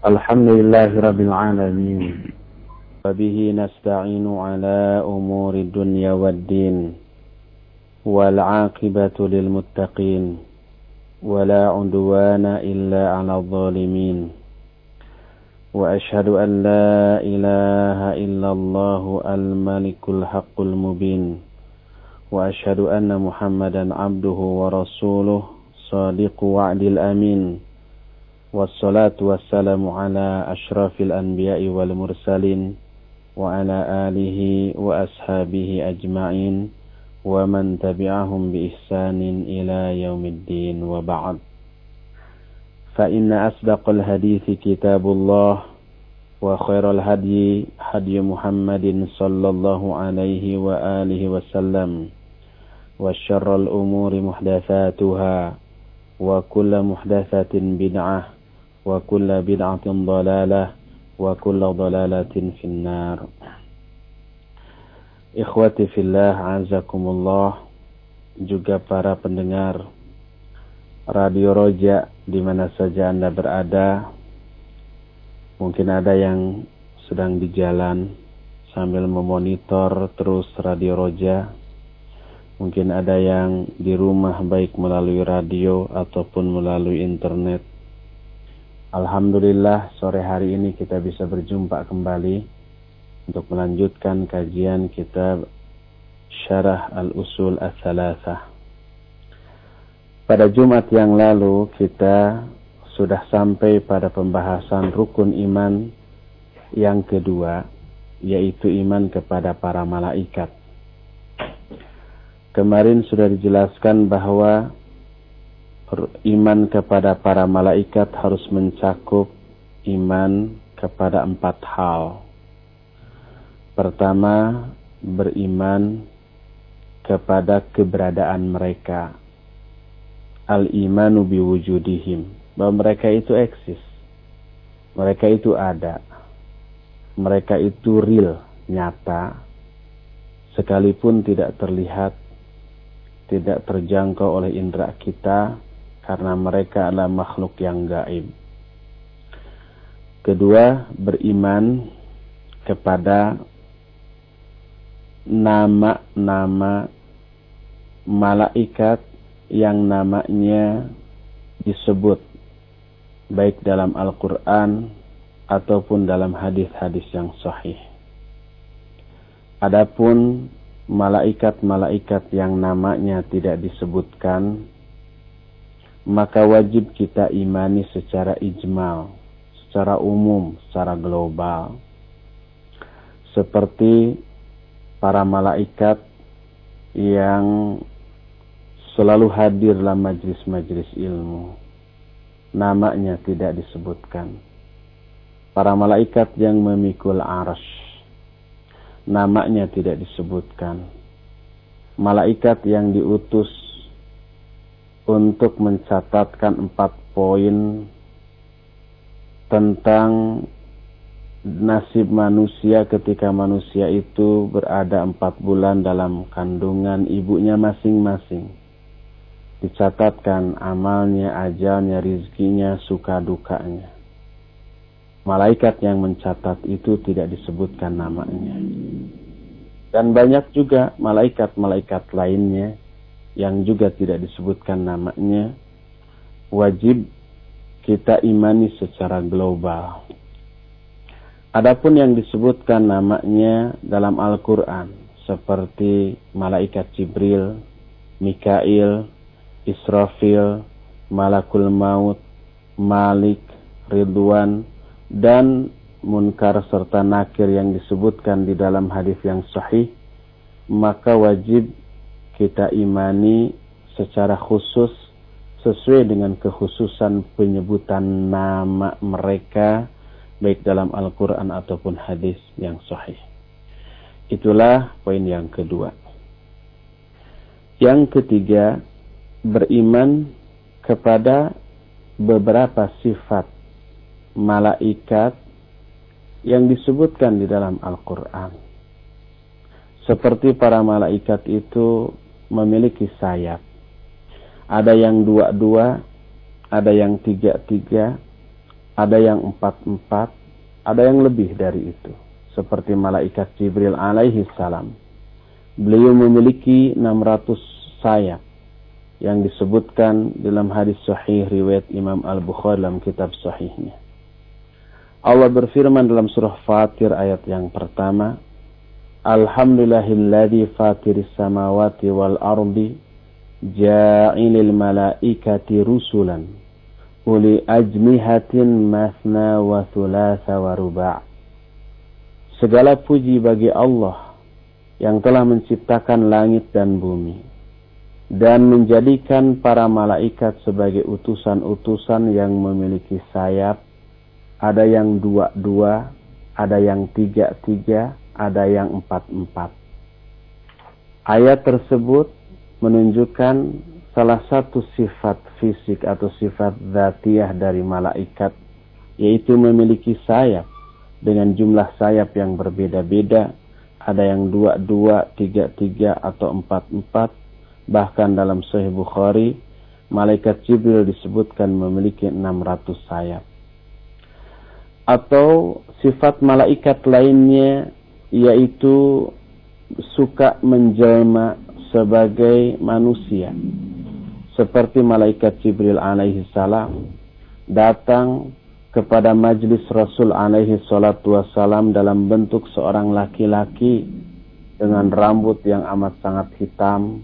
الحمد لله رب العالمين. وبه نستعين على أمور الدنيا والدين والعاقبة للمتقين ولا عدوان إلا على الظالمين. وأشهد أن لا إله إلا الله الملك الحق المبين. وأشهد أن محمدا عبده ورسوله صادق وعد الأمين. والصلاة والسلام على أشرف الأنبياء والمرسلين وعلى آله وأصحابه أجمعين ومن تبعهم بإحسان إلى يوم الدين وبعد. فإن أصدق الحديث كتاب الله وخير الهدي هدي محمد صلى الله عليه وآله وسلم وشر الأمور محدثاتها وكل محدثة بدعة وكل بدعة ضلالة وكل ضلالة في النار Ikhwati fillah azakumullah juga para pendengar Radio Roja di mana saja Anda berada. Mungkin ada yang sedang di jalan sambil memonitor terus Radio Roja. Mungkin ada yang di rumah baik melalui radio ataupun melalui internet. Alhamdulillah sore hari ini kita bisa berjumpa kembali untuk melanjutkan kajian kitab Syarah Al-Usul As-Salasah. Pada Jumat yang lalu kita sudah sampai pada pembahasan rukun iman yang kedua, yaitu iman kepada para malaikat. Kemarin sudah dijelaskan bahwa iman kepada para malaikat harus mencakup iman kepada empat hal. Pertama, beriman kepada keberadaan mereka. Al-imanu biwujudihim. Bahwa mereka itu eksis. Mereka itu ada. Mereka itu real, nyata. Sekalipun tidak terlihat, tidak terjangkau oleh indera kita, karena mereka adalah makhluk yang gaib. Kedua, beriman kepada nama-nama malaikat yang namanya disebut baik dalam Al-Quran ataupun dalam hadis-hadis yang sahih. Adapun malaikat-malaikat yang namanya tidak disebutkan, maka wajib kita imani secara ijmal, secara umum, secara global. Seperti para malaikat yang selalu hadir dalam majlis-majlis ilmu. Namanya tidak disebutkan. Para malaikat yang memikul arsh. Namanya tidak disebutkan. Malaikat yang diutus untuk mencatatkan empat poin tentang nasib manusia ketika manusia itu berada empat bulan dalam kandungan ibunya masing-masing. Dicatatkan amalnya, ajalnya, rizkinya, suka dukanya. Malaikat yang mencatat itu tidak disebutkan namanya. Dan banyak juga malaikat-malaikat lainnya yang juga tidak disebutkan namanya. Wajib kita imani secara global Adapun yang disebutkan namanya dalam Al-Quran seperti malaikat Jibril, Mikail, Israfil, Malakul Maut, Malik, Ridwan, dan Munkar serta Nakir yang disebutkan di dalam hadis yang sahih, maka wajib kita imani secara khusus sesuai dengan kekhususan penyebutan nama mereka baik dalam Al-Quran ataupun hadis yang sahih. Itulah poin yang kedua. Yang ketiga, beriman kepada beberapa sifat malaikat yang disebutkan di dalam Al-Quran. Seperti para malaikat itu memiliki sayap. Ada yang dua-dua, ada yang tiga-tiga, ada yang empat-empat, ada yang lebih dari itu. Seperti malaikat Jibril alaihi salam. Beliau memiliki 600 sayap yang disebutkan dalam hadis sahih riwayat Imam Al-Bukhari dalam kitab sahihnya. Allah berfirman dalam surah Fatir ayat yang pertama, Alhamdulillahilladzi fatiris samawati wal ardi ja'ilil malaikati rusulan uli ajmihatin masna wa thulatha wa ruba' Segala puji bagi Allah yang telah menciptakan langit dan bumi dan menjadikan para malaikat sebagai utusan-utusan yang memiliki sayap, ada yang dua-dua, ada yang tiga-tiga, ada yang empat-empat. Ayat tersebut menunjukkan salah satu sifat fisik atau sifat zatiah dari malaikat, yaitu memiliki sayap dengan jumlah sayap yang berbeda-beda, ada yang dua-dua, tiga-tiga, atau empat-empat, Bahkan dalam Sahih Bukhari, malaikat Jibril disebutkan memiliki 600 sayap. Atau sifat malaikat lainnya yaitu suka menjelma sebagai manusia. Seperti malaikat Jibril alaihi salam datang kepada majlis Rasul alaihi salatu wassalam dalam bentuk seorang laki-laki dengan rambut yang amat sangat hitam,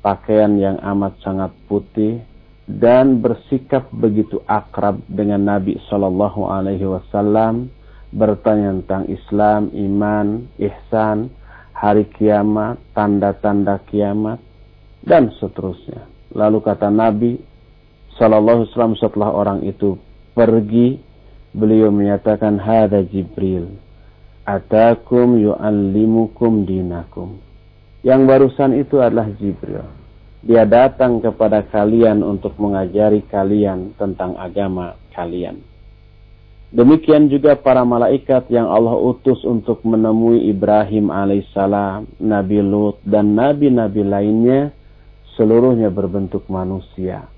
pakaian yang amat sangat putih dan bersikap begitu akrab dengan Nabi Shallallahu Alaihi Wasallam bertanya tentang Islam, iman, ihsan, hari kiamat, tanda-tanda kiamat dan seterusnya. Lalu kata Nabi Shallallahu Alaihi Wasallam setelah orang itu pergi, beliau menyatakan hada Jibril, atakum yu'allimukum dinakum yang barusan itu adalah Jibril. Dia datang kepada kalian untuk mengajari kalian tentang agama kalian. Demikian juga para malaikat yang Allah utus untuk menemui Ibrahim alaihissalam, Nabi Lut, dan nabi-nabi lainnya, seluruhnya berbentuk manusia.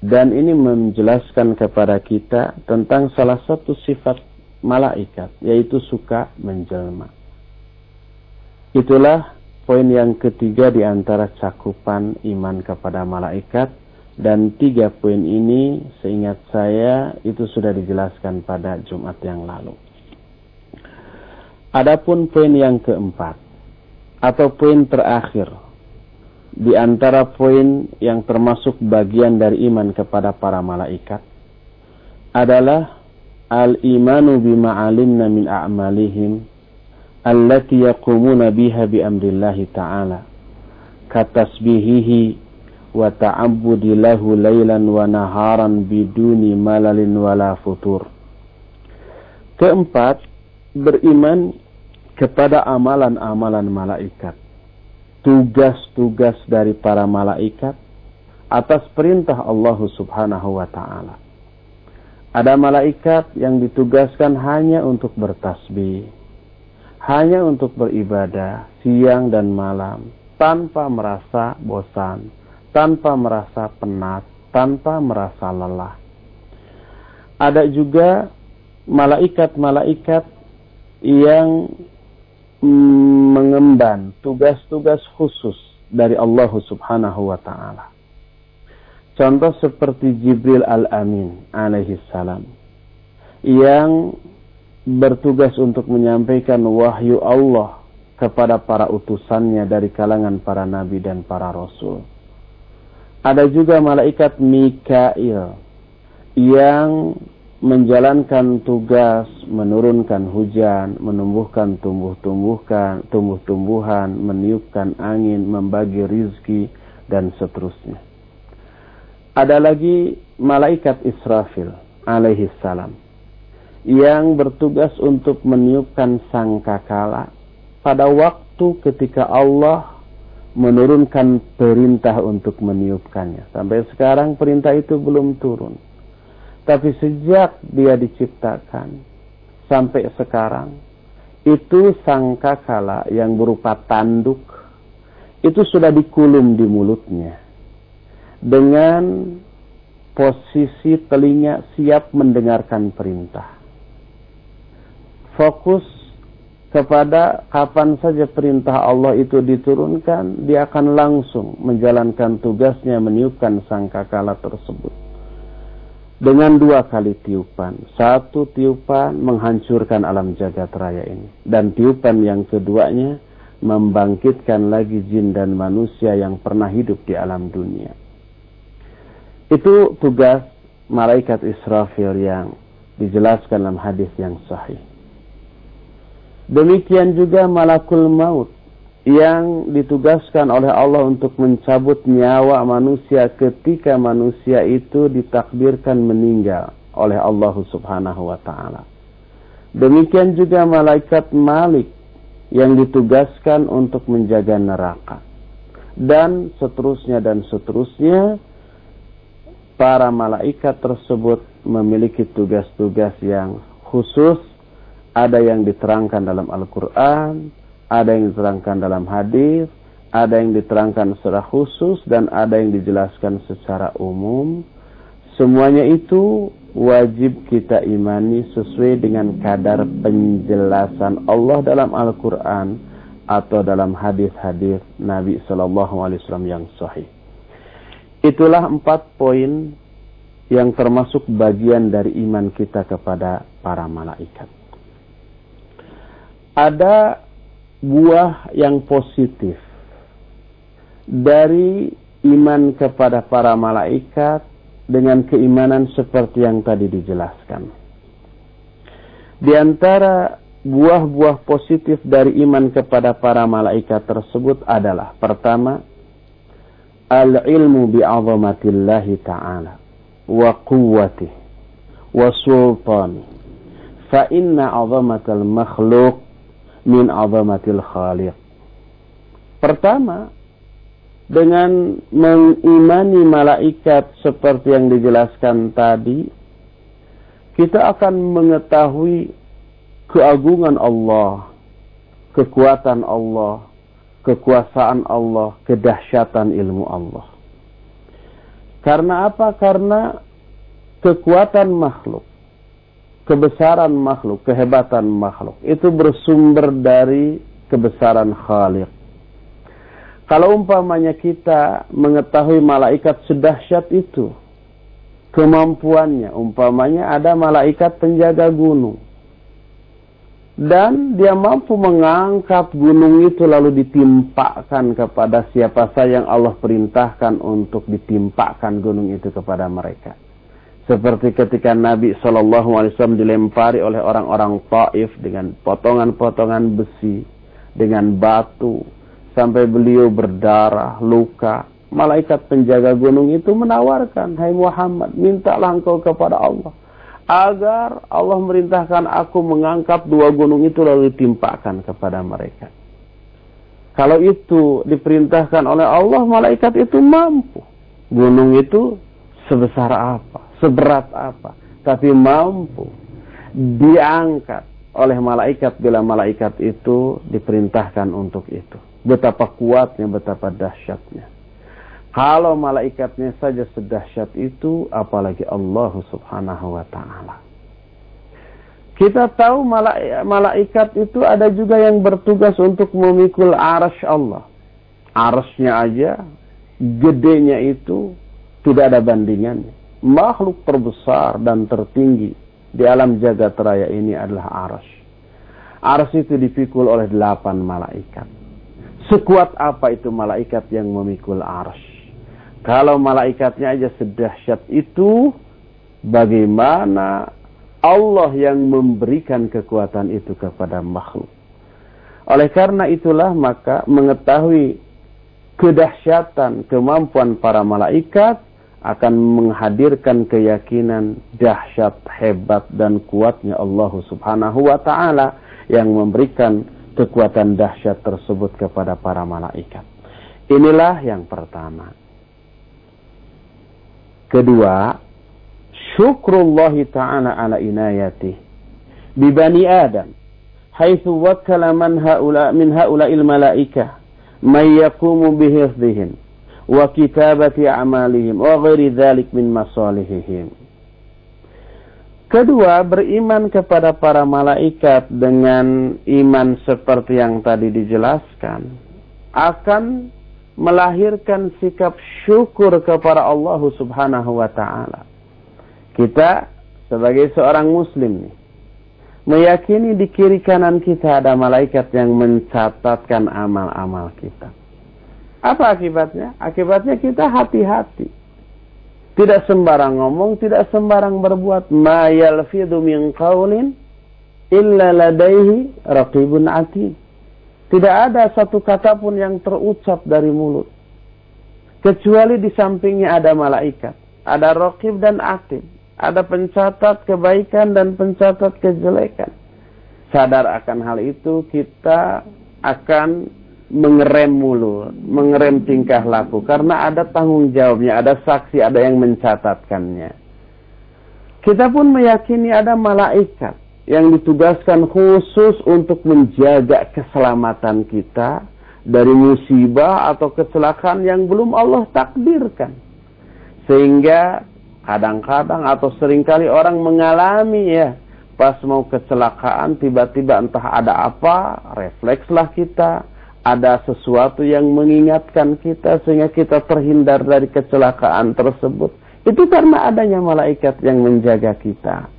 Dan ini menjelaskan kepada kita tentang salah satu sifat malaikat, yaitu suka menjelma. Itulah Poin yang ketiga di antara cakupan iman kepada malaikat dan tiga poin ini seingat saya itu sudah dijelaskan pada Jumat yang lalu. Adapun poin yang keempat atau poin terakhir di antara poin yang termasuk bagian dari iman kepada para malaikat adalah al-imanu bima alimna min a'malihim allati yaqumuna biha bi amrillahi ta'ala katasbihihi wa ta'abbudi lahu laylan wa naharan biduni malalin wala futur. Keempat, beriman kepada amalan-amalan malaikat. Tugas-tugas dari para malaikat atas perintah Allah Subhanahu wa taala. Ada malaikat yang ditugaskan hanya untuk bertasbih, hanya untuk beribadah siang dan malam tanpa merasa bosan, tanpa merasa penat, tanpa merasa lelah. Ada juga malaikat-malaikat yang mengemban tugas-tugas khusus dari Allah Subhanahu wa taala. Contoh seperti Jibril Al-Amin alaihi salam yang bertugas untuk menyampaikan wahyu Allah kepada para utusannya dari kalangan para nabi dan para rasul. Ada juga malaikat Mikail yang menjalankan tugas menurunkan hujan, menumbuhkan tumbuh-tumbuhan, tumbuh-tumbuhan, meniupkan angin, membagi rizki dan seterusnya. Ada lagi malaikat Israfil alaihi salam yang bertugas untuk meniupkan sangkakala pada waktu ketika Allah menurunkan perintah untuk meniupkannya. Sampai sekarang perintah itu belum turun. Tapi sejak dia diciptakan sampai sekarang itu sangkakala yang berupa tanduk itu sudah dikulum di mulutnya dengan posisi telinga siap mendengarkan perintah. Fokus kepada kapan saja perintah Allah itu diturunkan, dia akan langsung menjalankan tugasnya meniupkan sangkakala tersebut. Dengan dua kali tiupan. Satu tiupan menghancurkan alam jagat raya ini. Dan tiupan yang keduanya membangkitkan lagi jin dan manusia yang pernah hidup di alam dunia. Itu tugas malaikat Israfil yang dijelaskan dalam hadis yang sahih. Demikian juga malakul maut yang ditugaskan oleh Allah untuk mencabut nyawa manusia ketika manusia itu ditakdirkan meninggal oleh Allah Subhanahu wa taala. Demikian juga malaikat Malik yang ditugaskan untuk menjaga neraka. Dan seterusnya dan seterusnya para malaikat tersebut memiliki tugas-tugas yang khusus, ada yang diterangkan dalam Al-Quran, ada yang diterangkan dalam hadis, ada yang diterangkan secara khusus, dan ada yang dijelaskan secara umum. Semuanya itu wajib kita imani sesuai dengan kadar penjelasan Allah dalam Al-Quran atau dalam hadis-hadis Nabi Shallallahu Alaihi Wasallam yang sahih. Itulah empat poin yang termasuk bagian dari iman kita kepada para malaikat. Ada buah yang positif dari iman kepada para malaikat dengan keimanan seperti yang tadi dijelaskan. Di antara buah-buah positif dari iman kepada para malaikat tersebut adalah pertama al-ilmu bi'azamatillahi ta'ala wa quwwatih wa sultani fa inna 'azamatal makhluq min 'azamatil khaliq pertama dengan mengimani malaikat seperti yang dijelaskan tadi kita akan mengetahui keagungan Allah kekuatan Allah kekuasaan Allah, kedahsyatan ilmu Allah. Karena apa? Karena kekuatan makhluk, kebesaran makhluk, kehebatan makhluk itu bersumber dari kebesaran Khalik. Kalau umpamanya kita mengetahui malaikat sedahsyat itu, kemampuannya, umpamanya ada malaikat penjaga gunung dan dia mampu mengangkat gunung itu lalu ditimpakan kepada siapa saja yang Allah perintahkan untuk ditimpakan gunung itu kepada mereka. Seperti ketika Nabi Shallallahu Alaihi Wasallam dilempari oleh orang-orang Taif dengan potongan-potongan besi, dengan batu, sampai beliau berdarah, luka. Malaikat penjaga gunung itu menawarkan, Hai Muhammad, mintalah engkau kepada Allah agar Allah merintahkan aku mengangkat dua gunung itu lalu ditimpakan kepada mereka. Kalau itu diperintahkan oleh Allah, malaikat itu mampu. Gunung itu sebesar apa, seberat apa, tapi mampu diangkat oleh malaikat bila malaikat itu diperintahkan untuk itu. Betapa kuatnya, betapa dahsyatnya. Kalau malaikatnya saja sedahsyat itu, apalagi Allah subhanahu wa ta'ala. Kita tahu malaikat itu ada juga yang bertugas untuk memikul arash Allah. Arashnya aja, gedenya itu tidak ada bandingannya. Makhluk terbesar dan tertinggi di alam jagat raya ini adalah arash. Arash itu dipikul oleh delapan malaikat. Sekuat apa itu malaikat yang memikul arash? Kalau malaikatnya aja sedahsyat itu, bagaimana Allah yang memberikan kekuatan itu kepada makhluk. Oleh karena itulah maka mengetahui kedahsyatan kemampuan para malaikat akan menghadirkan keyakinan dahsyat, hebat dan kuatnya Allah Subhanahu wa taala yang memberikan kekuatan dahsyat tersebut kepada para malaikat. Inilah yang pertama. Kedua, syukrullah ta'ala ala inayatih bi bani Adam haitsu wakkala man haula min haula il malaikah may yaqumu bihifdhihim wa kitabati a'malihim wa ghairi dzalik min masalihihim. Kedua, beriman kepada para malaikat dengan iman seperti yang tadi dijelaskan akan melahirkan sikap syukur kepada Allah Subhanahu wa taala. Kita sebagai seorang muslim nih meyakini di kiri kanan kita ada malaikat yang mencatatkan amal-amal kita. Apa akibatnya? Akibatnya kita hati-hati. Tidak sembarang ngomong, tidak sembarang berbuat. Ma yalfidhu min qawlin illa ladaihi raqibun atid. Tidak ada satu kata pun yang terucap dari mulut. Kecuali di sampingnya ada malaikat. Ada raqib dan atid. Ada pencatat kebaikan dan pencatat kejelekan. Sadar akan hal itu, kita akan mengerem mulut, mengerem tingkah laku. Karena ada tanggung jawabnya, ada saksi, ada yang mencatatkannya. Kita pun meyakini ada malaikat yang ditugaskan khusus untuk menjaga keselamatan kita dari musibah atau kecelakaan yang belum Allah takdirkan. Sehingga kadang-kadang atau sering kali orang mengalami ya pas mau kecelakaan tiba-tiba entah ada apa reflekslah kita ada sesuatu yang mengingatkan kita sehingga kita terhindar dari kecelakaan tersebut. Itu karena adanya malaikat yang menjaga kita.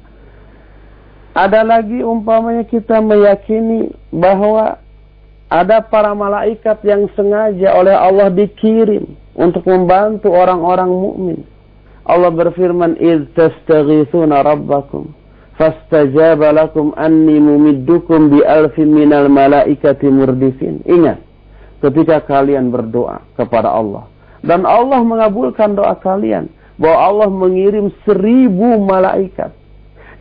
Ada lagi umpamanya kita meyakini bahwa ada para malaikat yang sengaja oleh Allah dikirim untuk membantu orang-orang mukmin. Allah berfirman, "Idz tastaghitsuna rabbakum fastajaba lakum anni mumiddukum bi alfin minal malaikati murdifin. Ingat, ketika kalian berdoa kepada Allah dan Allah mengabulkan doa kalian bahwa Allah mengirim seribu malaikat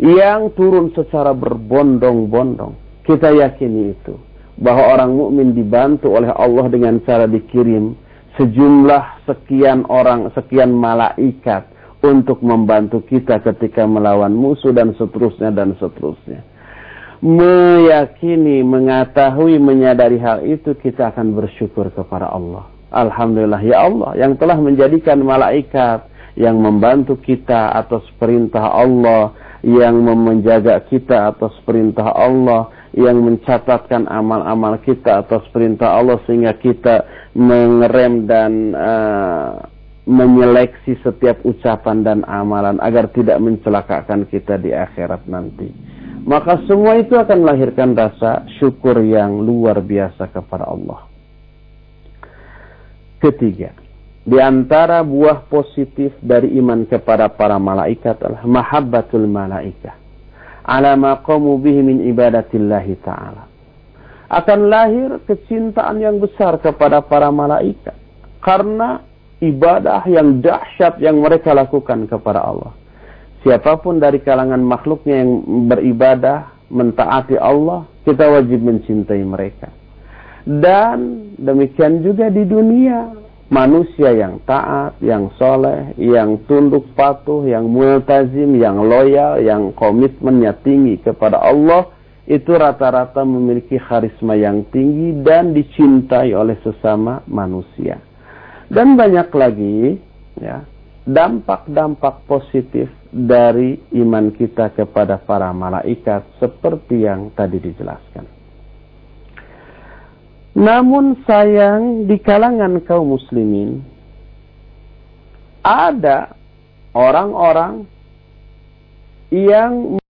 yang turun secara berbondong-bondong. Kita yakini itu bahwa orang mukmin dibantu oleh Allah dengan cara dikirim sejumlah sekian orang, sekian malaikat untuk membantu kita ketika melawan musuh dan seterusnya dan seterusnya. Meyakini, mengetahui, menyadari hal itu kita akan bersyukur kepada Allah. Alhamdulillah ya Allah yang telah menjadikan malaikat yang membantu kita atas perintah Allah, yang menjaga kita atas perintah Allah, yang mencatatkan amal-amal kita atas perintah Allah sehingga kita mengerem dan uh, menyeleksi setiap ucapan dan amalan agar tidak mencelakakan kita di akhirat nanti. Maka semua itu akan melahirkan rasa syukur yang luar biasa kepada Allah. Ketiga, di antara buah positif dari iman kepada para malaikat adalah mahabbatul malaikah. Ala maqamu bihi min ibadatillahi ta'ala. Akan lahir kecintaan yang besar kepada para malaikat. Karena ibadah yang dahsyat yang mereka lakukan kepada Allah. Siapa pun dari kalangan makhluknya yang beribadah, mentaati Allah, kita wajib mencintai mereka. Dan demikian juga di dunia, manusia yang taat, yang soleh, yang tunduk patuh, yang multazim, yang loyal, yang komitmennya tinggi kepada Allah, itu rata-rata memiliki karisma yang tinggi dan dicintai oleh sesama manusia. Dan banyak lagi ya dampak-dampak positif dari iman kita kepada para malaikat seperti yang tadi dijelaskan. Namun sayang di kalangan kaum muslimin ada orang-orang yang